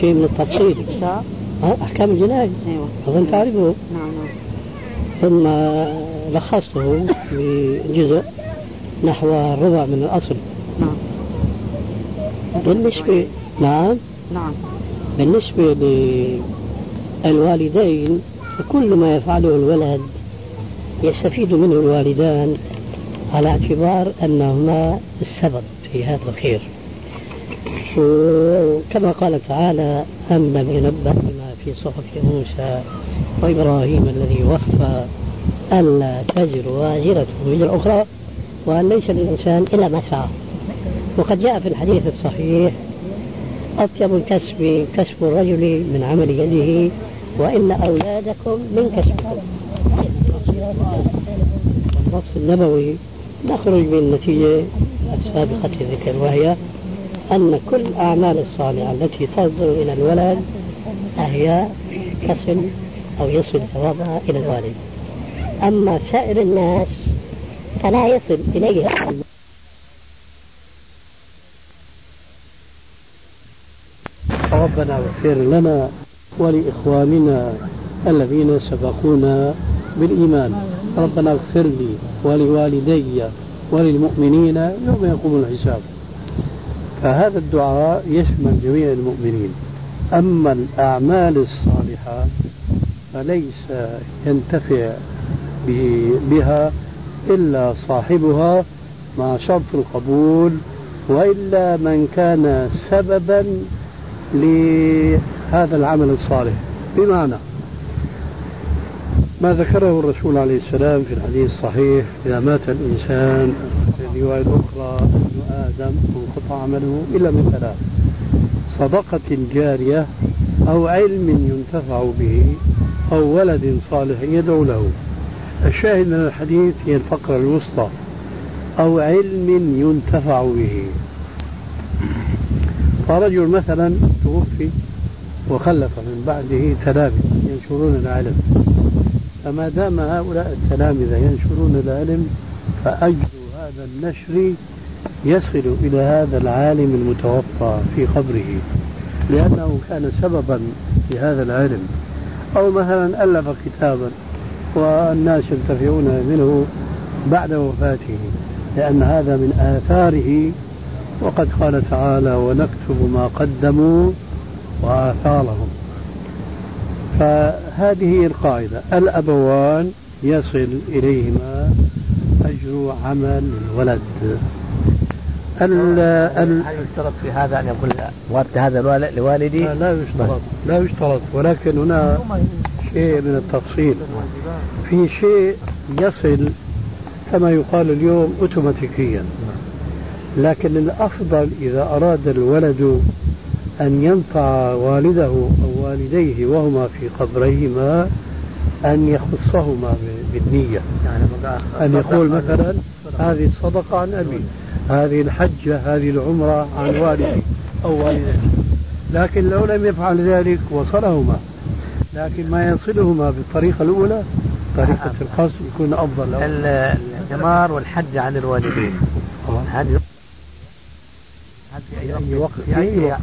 شيء من التفصيل؟ أحكام الجنائز أيوة. أظن تعرفه. نعم نعم. ثم لخصته بجزء نحو ربع من الأصل. نعم. بالنسبة نعم. نعم. بالنسبة للوالدين فكل ما يفعله الولد يستفيد منه الوالدان على اعتبار أنهما السبب في هذا الخير. وكما قال تعالى أم لم ينبأ بما في صحف موسى وإبراهيم الذي وفى ألا تزر وازرة وزر أخرى وأن ليس للإنسان إلا ما سعى. وقد جاء في الحديث الصحيح أطيب الكسب كسب الرجل من عمل يده وإن أولادكم من كسبكم. والنص النبوي نخرج بالنتيجة السابقة الذكر وهي أن كل الأعمال الصالحة التي تصدر إلى الولد فهي تصل أو يصل ثوابها إلى الوالد. أما سائر الناس فلا يصل إليها ربنا اغفر لنا ولإخواننا الذين سبقونا بالإيمان. ربنا اغفر لي ولوالدي وللمؤمنين يوم يقوم الحساب. فهذا الدعاء يشمل جميع المؤمنين. أما الأعمال الصالحة فليس ينتفع به- بها إلا صاحبها مع شرط القبول وإلا من كان سببا لهذا العمل الصالح. بمعنى ما ذكره الرسول عليه السلام في الحديث الصحيح إذا مات الإنسان في الرواية الأخرى ابن آدم انقطع عمله إلا من ثلاث صدقة جارية أو علم ينتفع به أو ولد صالح يدعو له. الشاهد من الحديث هي الفقرة الوسطى أو علم ينتفع به. فرجل مثلا توفي وخلف من بعده تلامذة ينشرون العلم. فما دام هؤلاء التلامذة ينشرون العلم فأجر هذا النشر يصل إلى هذا العالم المتوفى في قبره. لأنه كان سببا في هذا العلم. أو مثلا ألف كتابا والناس ينتفعون منه بعد وفاته لأن هذا من آثاره. وقد قال تعالى ونكتب ما قدموا وآثارهم. فهذه القاعدة الأبوان يصل إليهما أجر عمل الولد. ال ال هل يشترط في هذا أن يقول وارث هذا الوالد لوالدي؟ لا لا يشترط. لا يشترط. ولكن هنا شيء من التفصيل. في شيء يصل كما يقال اليوم اوتوماتيكيا. لكن الأفضل إذا أراد الولد أن ينفع والده أو والديه وهما في قبريهما أن يخصهما ب- بالنية. يعني أن يقول مثلا هذه الصدقة عن أبي هذه الحجة هذه العمرة عن والدي أو والدتي. لكن لو لم يفعل ذلك وصلهما. لكن ما يصلهما بالطريقة الأولى طريقة القصد يكون أفضل. له الثمار والحج عن الوالدين. هذه في أي وقت في أي وقت.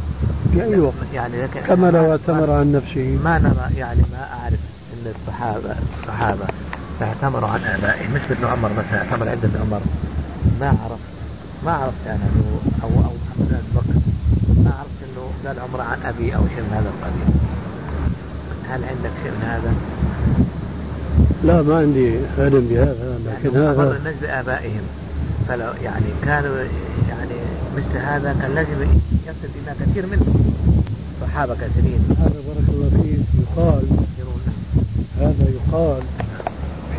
في أي وقت. يعني لكن كما لو اعتمر عن نفسه. ما نرى يعني ما أعرف إن الصحابه الصحابة اعتمروا عن آبائهم. مثل ابن عمر مثلا اعتمر عند ابن عمر. ما عرفت ما عرفت أنا انه أو أو محمد بن بكر. ما عرفت إنه قال عمره عن أبي أو شيء من هذا القبيل. هل عندك شيء من هذا؟ لا ما عندي علم بهذا لكن يعني هذا الناس بابائهم فلو يعني كانوا يعني مثل هذا كان لازم يصل إلى كثير منهم. صحابة كثيرين. هذا بارك الله فيك. يقال هذا يقال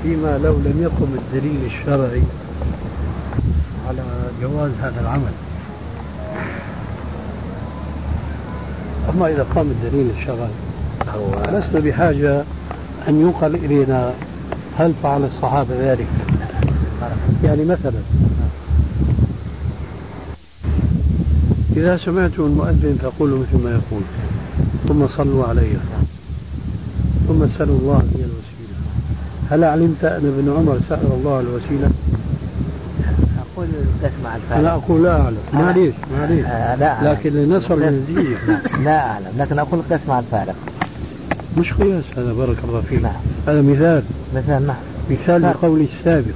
فيما لو لم يقم الدليل الشرعي على جواز هذا العمل. أما إذا قام الدليل الشرعي لسنا بحاجة أن ينقل إلينا هل فعل الصحابة ذلك؟ يعني مثلا. إذا سمعتم المؤذن فقولوا مثل ما يقول ثم صلوا علي ثم اسألوا الله لي الوسيلة. هل علمت أن ابن عمر سأل الله الوسيلة؟ أقول تسمع الفارق أنا أقول لا أعلم. معليش معليش آه لا أعلم. لكن لنصل للنتيجة. لا أعلم. لكن أقول تسمع الفارق. مش قياس هذا بارك الله فيك. نعم. هذا مثال. مثال نعم. مثال. لقولي السابق.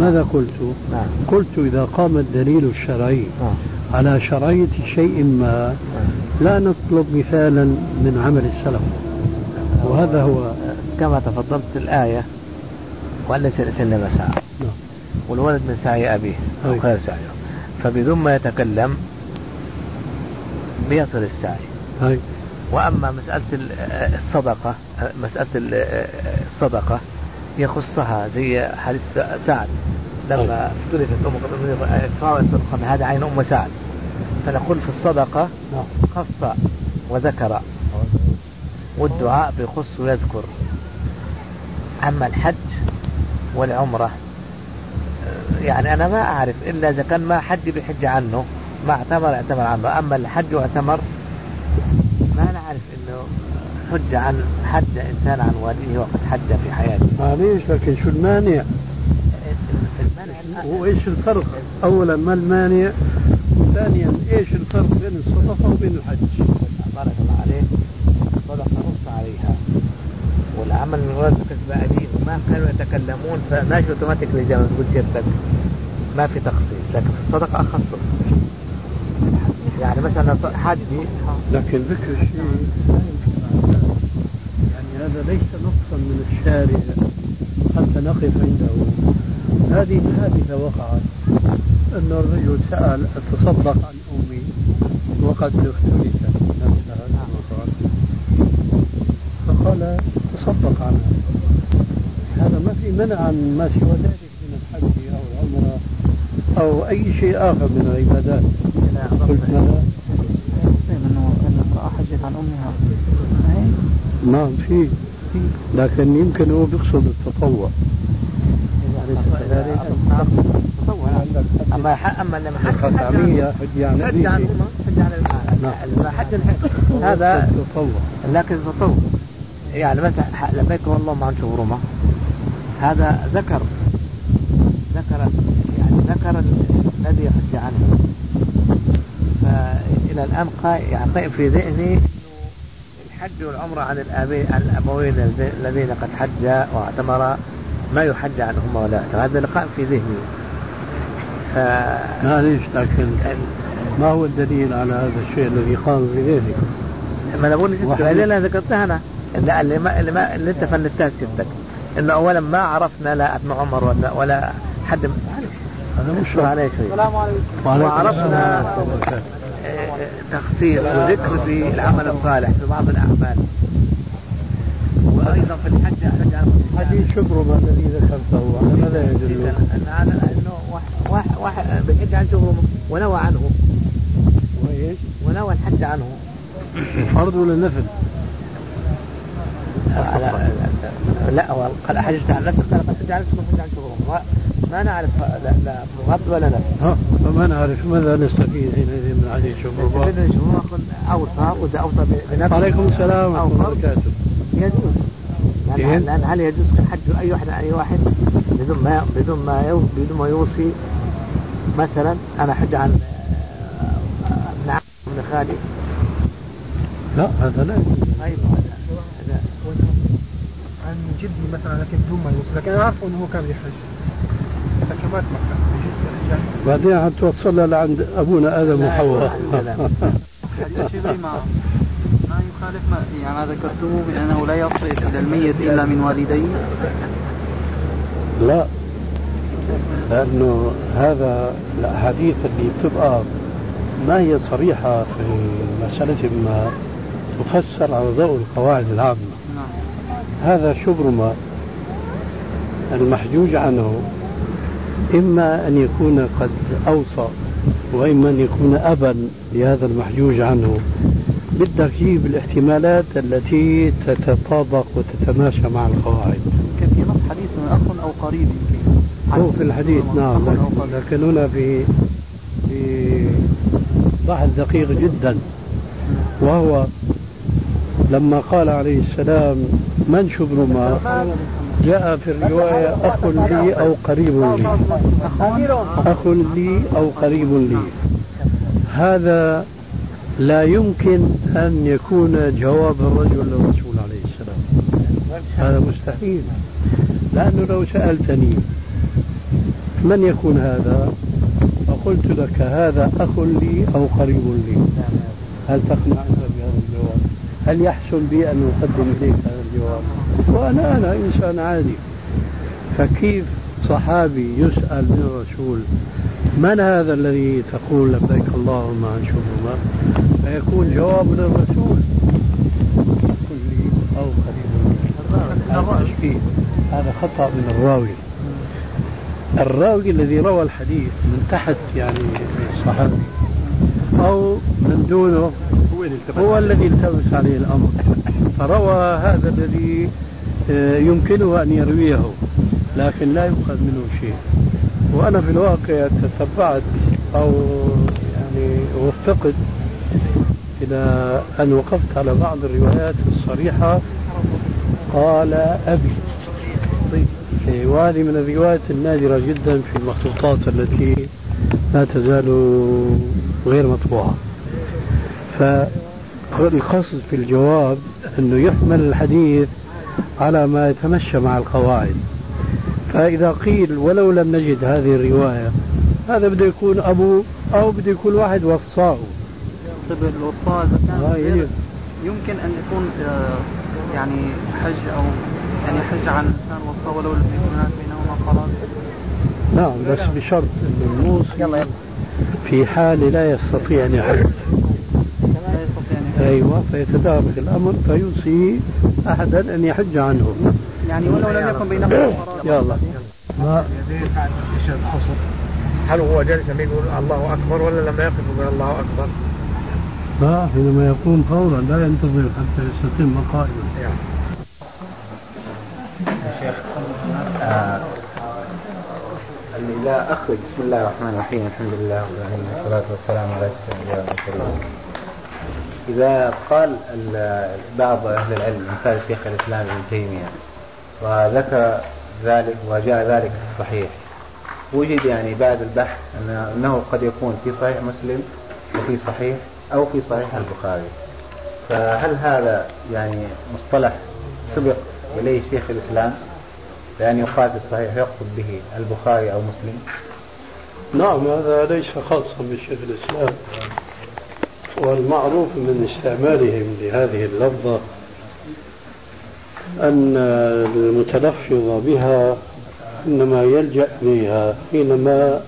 ماذا قلت؟ نعم. قلت إذا قام الدليل الشرعي نعم. على شرعية شيء ما لا نطلب مثالا من عمل السلف. وهذا هو. كما تفضلت الآية وأن سعى نعم. والولد من سعي أبيه أو أي. خير سعيه فبدون ما يتكلم بيصل السعي هاي وأما مسألة ال- الصدقة مسألة ال- الصدقة يخصها زي حديث سعد. لما اختلفت أم ادفعوا الصدقة هذا عين أم سعد. فنقول في الصدقة نعم. خص وذكر. والدعاء بيخص ويذكر. أما الحج والعمرة يعني أنا ما أعرف إلا إذا كان ما حد بيحج عنه ما اعتمر اعتمر عنه. أما الحج واعتمر ما نعرف إنه حج عن حج إنسان عن والده وقد حج في حياته معليش لكن شو المانع؟ المانع وايش الفرق؟ اولا ما المانع؟ ثانيا إيش الفرق بين الصدقة وبين الحج؟ بارك الله عليك صدق نص عليها والعمل من ولد كسب أدين وما كانوا يتكلمون فماشي أوتوماتيك زي ما تقول سيادتك ما في تخصيص لكن في الصدقة أخصص يعني مثلا حدي لكن ذكر الشيء يعني هذا ليس نقصا من الشارع حتى نقف عنده. هذه حادثة وقعت أن الرجل سأل أتصدق عن أمي وقد اختلفت نفسها فقال تصدق عنها. هذا ما في منع عن ما سوى ذلك من الحج أو العمرة أو أي شيء آخر من العبادات. قلت ماذا؟ حجت عن أمها. نعم في. لكن يمكن هو بيقصد التطوع؟ نعم. ح- أما لما حج حج عن حج عن أمه حج عن نعم. حج هذا التطوع لكن تطوع. يعني مثلا لبيك اللهم عن شبرمة هذا ذكر. ذكر يعني ذكر ال- الذي يحج عنه. فإلى الآن قا- يعني في ذهني الحج والعمرة عن الآبين عن الأبوين الذي- الذين قد حجا واعتمرا ما يحج عنهما ولا يعتمر هذا اللي قائم في ذهني. ف معليش لكن ما هو الدليل على هذا الشيء الذي قام في ذهنك؟ ما أنا بقول. اللي أنا ذكرتها أنا. اللي, اللي, ما اللي, ما اللي أنت فندتها سيادتك إنه اولا ما عرفنا لا ابن عمر ولا ولا حد. معلش هذا مش شوي السلام عليكم. وعرفنا تخصيص وذكر في العمل الصالح في بعض الأعمال وأيضا في الحج حج حديث شبرمة الذي ذكرته على ماذا يدل؟ ان هذا انه واحد واحد, بيحج عن شغله ونوى عنه وإيش؟ ونوى الحج عنه فرض ولا نفل؟ لا لا قال حجت عن نفسك قال قد حج عن شغلهم ما, نعرف لا, لا غض ولا نفس. فما نعرف ماذا نستفيد حينئذ من؟ ابن شهور أوصى واذا أوصى بنفسه. عليكم السلام أو ورحمة الله وبركاته. يجوز. إيه؟ لأن, لأن هل يجوز حج أي واحد عن أي واحد بدون ما بدون ما بدون ما يوصي؟ مثلا أنا حج عن آه، ابن عمي ابن خالي. لا هذا لا يجوز. طيب جدي مثلا لكن بدون ما يوصل لكن أنا عارفه إنه هو كان يحج لكن ما بعدين حتوصلنا لعند أبونا آدم لا، وحواء. شيء ما ما يخالف ما يعني ما ذكرتموه من انه لا يصل إلى الميت إلا من والديه لا. لأنه هذا الأحاديث اللي بتبقى ما هي صريحة في مسألة ما تفسر على ضوء القواعد العامة. نعم هذا شبرمة المحجوج عنه. إما أن يكون قد أوصى وإما أن يكون أبا لهذا المحجوج عنه. بدك الاحتمالات التي تتطابق وتتماشى مع القواعد. كان في نص حديث من أخ أو قريب يمكن. هو في الحديث نعم لكن هنا في في بحث دقيق جدا. وهو لما قال عليه السلام من شبرما جاء في الرواية أخ لي أو قريب لي. أخ لي أو قريب لي. هذا لا يمكن أن يكون جواب الرجل للرسول عليه السلام. هذا مستحيل. لأنه لو سألتني من يكون هذا؟ فقلت لك هذا أخ لي أو قريب لي. هل تقنع؟ هل يحسن بي أن أقدم إليك هذا الجواب؟ وأنا أنا إنسان عادي. فكيف صحابي يسأل من الرسول من هذا الذي تقول لبيك اللهم عن فيكون جواب للرسول قل لي أو قريب هذا خطأ من الراوي. الراوي الذي روى الحديث من تحت يعني الصحابي أو من دونه هو الذي التبس عليه الأمر. فروى هذا الذي آه، يمكنه أن يرويه لكن لا يؤخذ منه شيء. وأنا في الواقع تتبعت أو يعني وفقت إلى أن وقفت على بعض الروايات الصريحة. قال أبي وهذه من الروايات النادرة جدا في المخطوطات التي لا تزال غير مطبوعة. فالقصد في الجواب أنه يحمل الحديث على ما يتمشى مع القواعد. فإذا قيل ولو لم نجد هذه الرواية هذا بده يكون أبو أو بده يكون واحد وصاه. طيب الوصاة إذا كان آه يمكن أن يكون آه، يعني حج أو يعني حج عن إنسان وصاه ولو لم يكن هناك بينهما قرار. نعم بس بشرط أن الموصي في حال لا يستطيع أن يحج أيوة فيتدارك الأمر فيوصي أحدا أن يحج عنه. يعني ولو لم يكن بينهما يلا ما؟ هل هو جالس يقول الله أكبر ولا لما يقف يقول الله أكبر؟ لا حينما يقوم فورا لا ينتظر حتى يستتم قائما. شيخ إذا أخرج. بسم الله الرحمن الرحيم. الحمد لله رب العالمين. والصلاة والسلام على الأنبياء والمرسلين. إذا قال بعض أهل العلم مثال شيخ الإسلام ابن تيمية وذكر ذلك وجاء ذلك في الصحيح وجد يعني بعد البحث أنه قد يكون في صحيح مسلم وفي صحيح أو في صحيح البخاري. فهل هذا يعني مصطلح سبق إليه شيخ الإسلام؟ بأن يقال في الصحيح يقصد به البخاري أو مسلم. نعم هذا ليس خاصا بشيخ الإسلام. والمعروف من استعمالهم لهذه اللفظة أن المتلفظ بها إنما يلجأ إليها حينما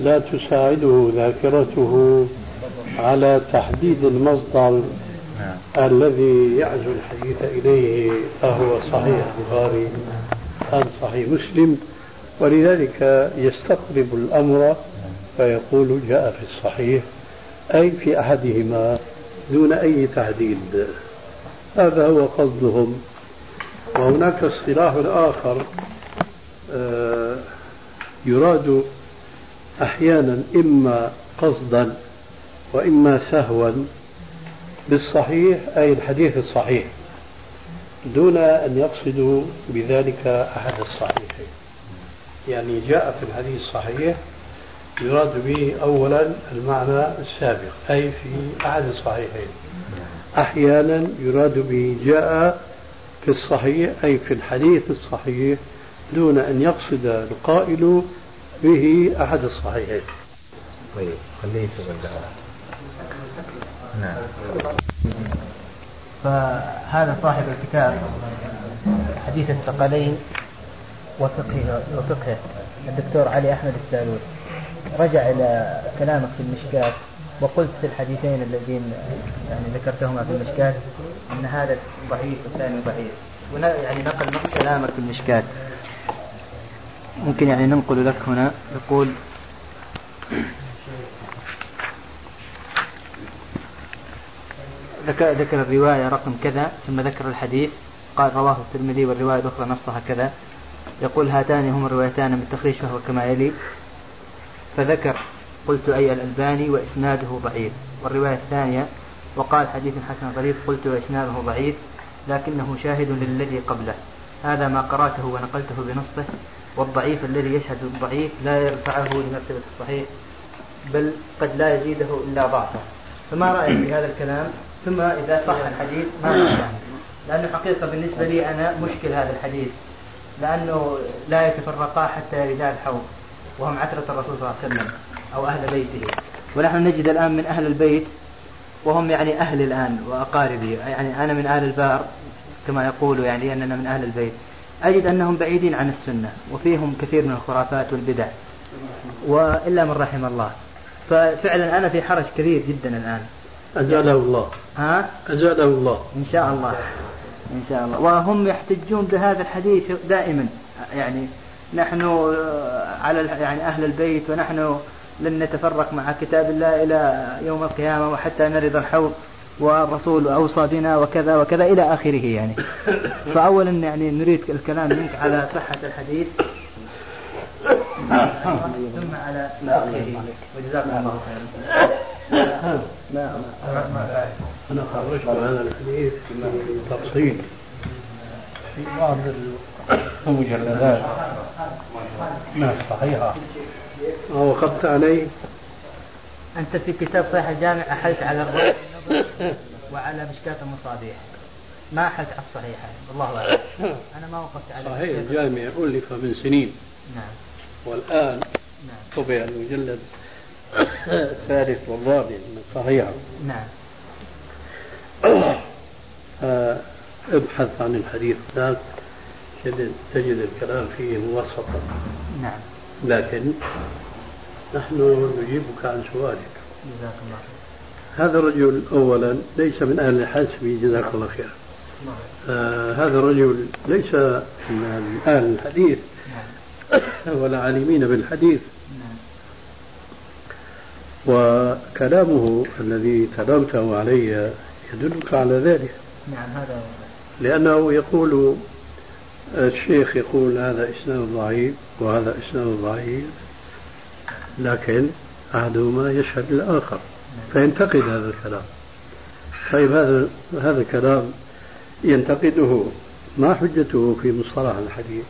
لا تساعده ذاكرته على تحديد المصدر الذي يعزو الحديث إليه أهو صحيح البخاري. أم صحيح مسلم ولذلك يستقرب الأمر فيقول جاء في الصحيح أي في أحدهما دون أي تعديل هذا هو قصدهم. وهناك اصطلاح آخر آه، يراد أحيانا إما قصدا وإما سهوا بالصحيح أي الحديث الصحيح. دون أن يقصدوا بذلك أحد الصحيحين. يعني جاء في الحديث الصحيح يراد به أولا المعنى السابق أي في أحد الصحيحين. أحيانا يراد به جاء في الصحيح أي في الحديث الصحيح دون أن يقصد القائل به أحد الصحيحين. طيب خليه نعم. فهذا صاحب الكتاب حديث الثقلين وفقه وفقه الدكتور علي أحمد السالوس رجع إلى كلامك في المشكاة وقلت في الحديثين الذين يعني ذكرتهما في المشكاة إن هذا ضعيف والثاني ضعيف. يعني نقل كلامك في المشكاة ممكن يعني ننقل لك هنا يقول ذكر ذكر الرواية رقم كذا ثم ذكر الحديث قال رواه الترمذي والرواية الأخرى نصها كذا. يقول هاتان هما الروايتان من التخريج فهو كما يلي. فذكر قلت أي الألباني وإسناده ضعيف. والرواية الثانية وقال حديث حسن غريب قلت وإسناده ضعيف لكنه شاهد للذي قبله. هذا ما قرأته ونقلته بنصه والضعيف الذي يشهد الضعيف لا يرفعه لمرتبة الصحيح بل قد لا يزيده إلا ضعفا فما رأيك في هذا الكلام؟ ثم إذا صح الحديث ما رأيك لأنه حقيقة بالنسبة لي أنا مشكل هذا الحديث لأنه لا يتفرقا حتى يردا الحوض وهم عترة الرسول صلى الله عليه وسلم أو أهل بيته. ونحن نجد الآن من أهل البيت وهم يعني أهل الآن وأقاربي يعني أنا من أهل البار كما يقولوا يعني أننا من أهل البيت. أجد أنهم بعيدين عن السنة وفيهم كثير من الخرافات والبدع وإلا من رحم الله. ففعلا أنا في حرج كبير جدا الآن. أزاله الله. ها؟ أزاله الله. إن شاء الله. إن شاء الله. وهم يحتجون بهذا الحديث دائما. يعني نحن على يعني أهل البيت ونحن لن نتفرق مع كتاب الله إلى يوم القيامة وحتى نرد الحوض والرسول أوصى بنا وكذا وكذا إلى آخره يعني. فأولا يعني نريد الكلام منك على صحة الحديث. ثم على وجزاكم الله خيرا. نعم أنا خرجت هذا الحديث تفصيل في بعض المجلدات من الصحيحة وقفت عليه أنت في كتاب صحيح الجامع أحلت على الرأي وعلى مشكاة المصابيح. ما أحلت على الصحيحة. الله أعلم. أنا ما وقفت على صحيح الجامع ألف من سنين. نعم. والآن نعم. طبع المجلد الثالث والرابع من الصحيحة نعم. آه، ابحث عن الحديث ذاك تجد الكلام فيه موسطا نعم. لكن نحن نجيبك عن سؤالك. جزاك الله هذا الرجل اولا ليس من أهل الحسب جزاك الله خير. آه هذا الرجل ليس من أهل الحديث. ولا عالمين بالحديث. وكلامه الذي كلمته علي يدلك على ذلك. نعم هذا لأنه يقول الشيخ يقول هذا إسناد ضعيف وهذا إسناد ضعيف لكن أحدهما يشهد الآخر فينتقد هذا الكلام. طيب هذا هذا الكلام ينتقده ما حجته في مصطلح الحديث؟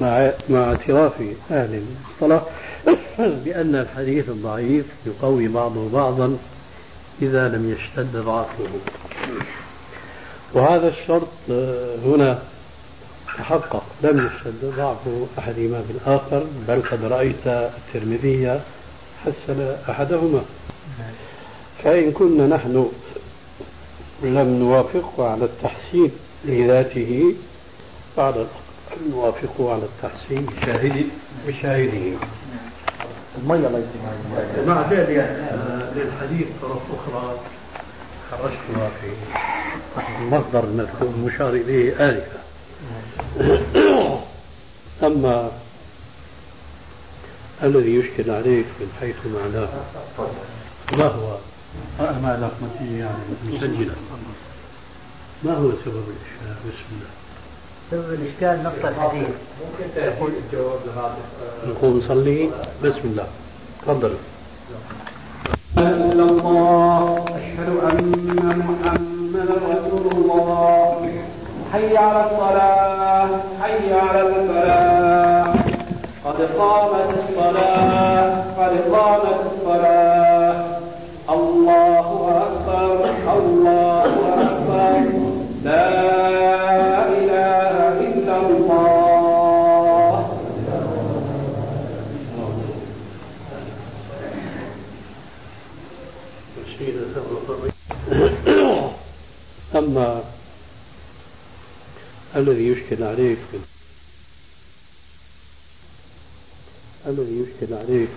مع مع اعتراف أهل المصطلح بأن الحديث الضعيف يقوي بعضه بعضا إذا لم يشتد ضعفه. وهذا الشرط هنا تحقق لم يشتد ضعف أحدهما بالآخر بل قد رأيت الترمذي حسن أحدهما. فإن كنا نحن لم نوافقه على التحسين لذاته فعلى الأقل نوافقه على التحسين بشاهد بشاهده. المية الله يسلمك مع ذلك للحديث طرف أخرى خرجتها في المصدر المذكور المشار إليه آنفا أما الذي يشكل عليك من حيث معناه ما هو؟ رحمتي يعني مسجلة. ما هو سبب الإشكال بسم الله. سبب الإشكال نص الحديث. ممكن تقول الجواب لهذا؟ نقوم نصلي. بسم الله. تفضل. إلا الله. أشهد أن محمدا رسول الله. حي على الصلاة. حي على الفلاح. قد قامت الصلاة. قد قامت الصلاة. الله أكبر. الله أكبر. لا إله إلا الله أما الذي يشكل عليك الذي يشكل عليك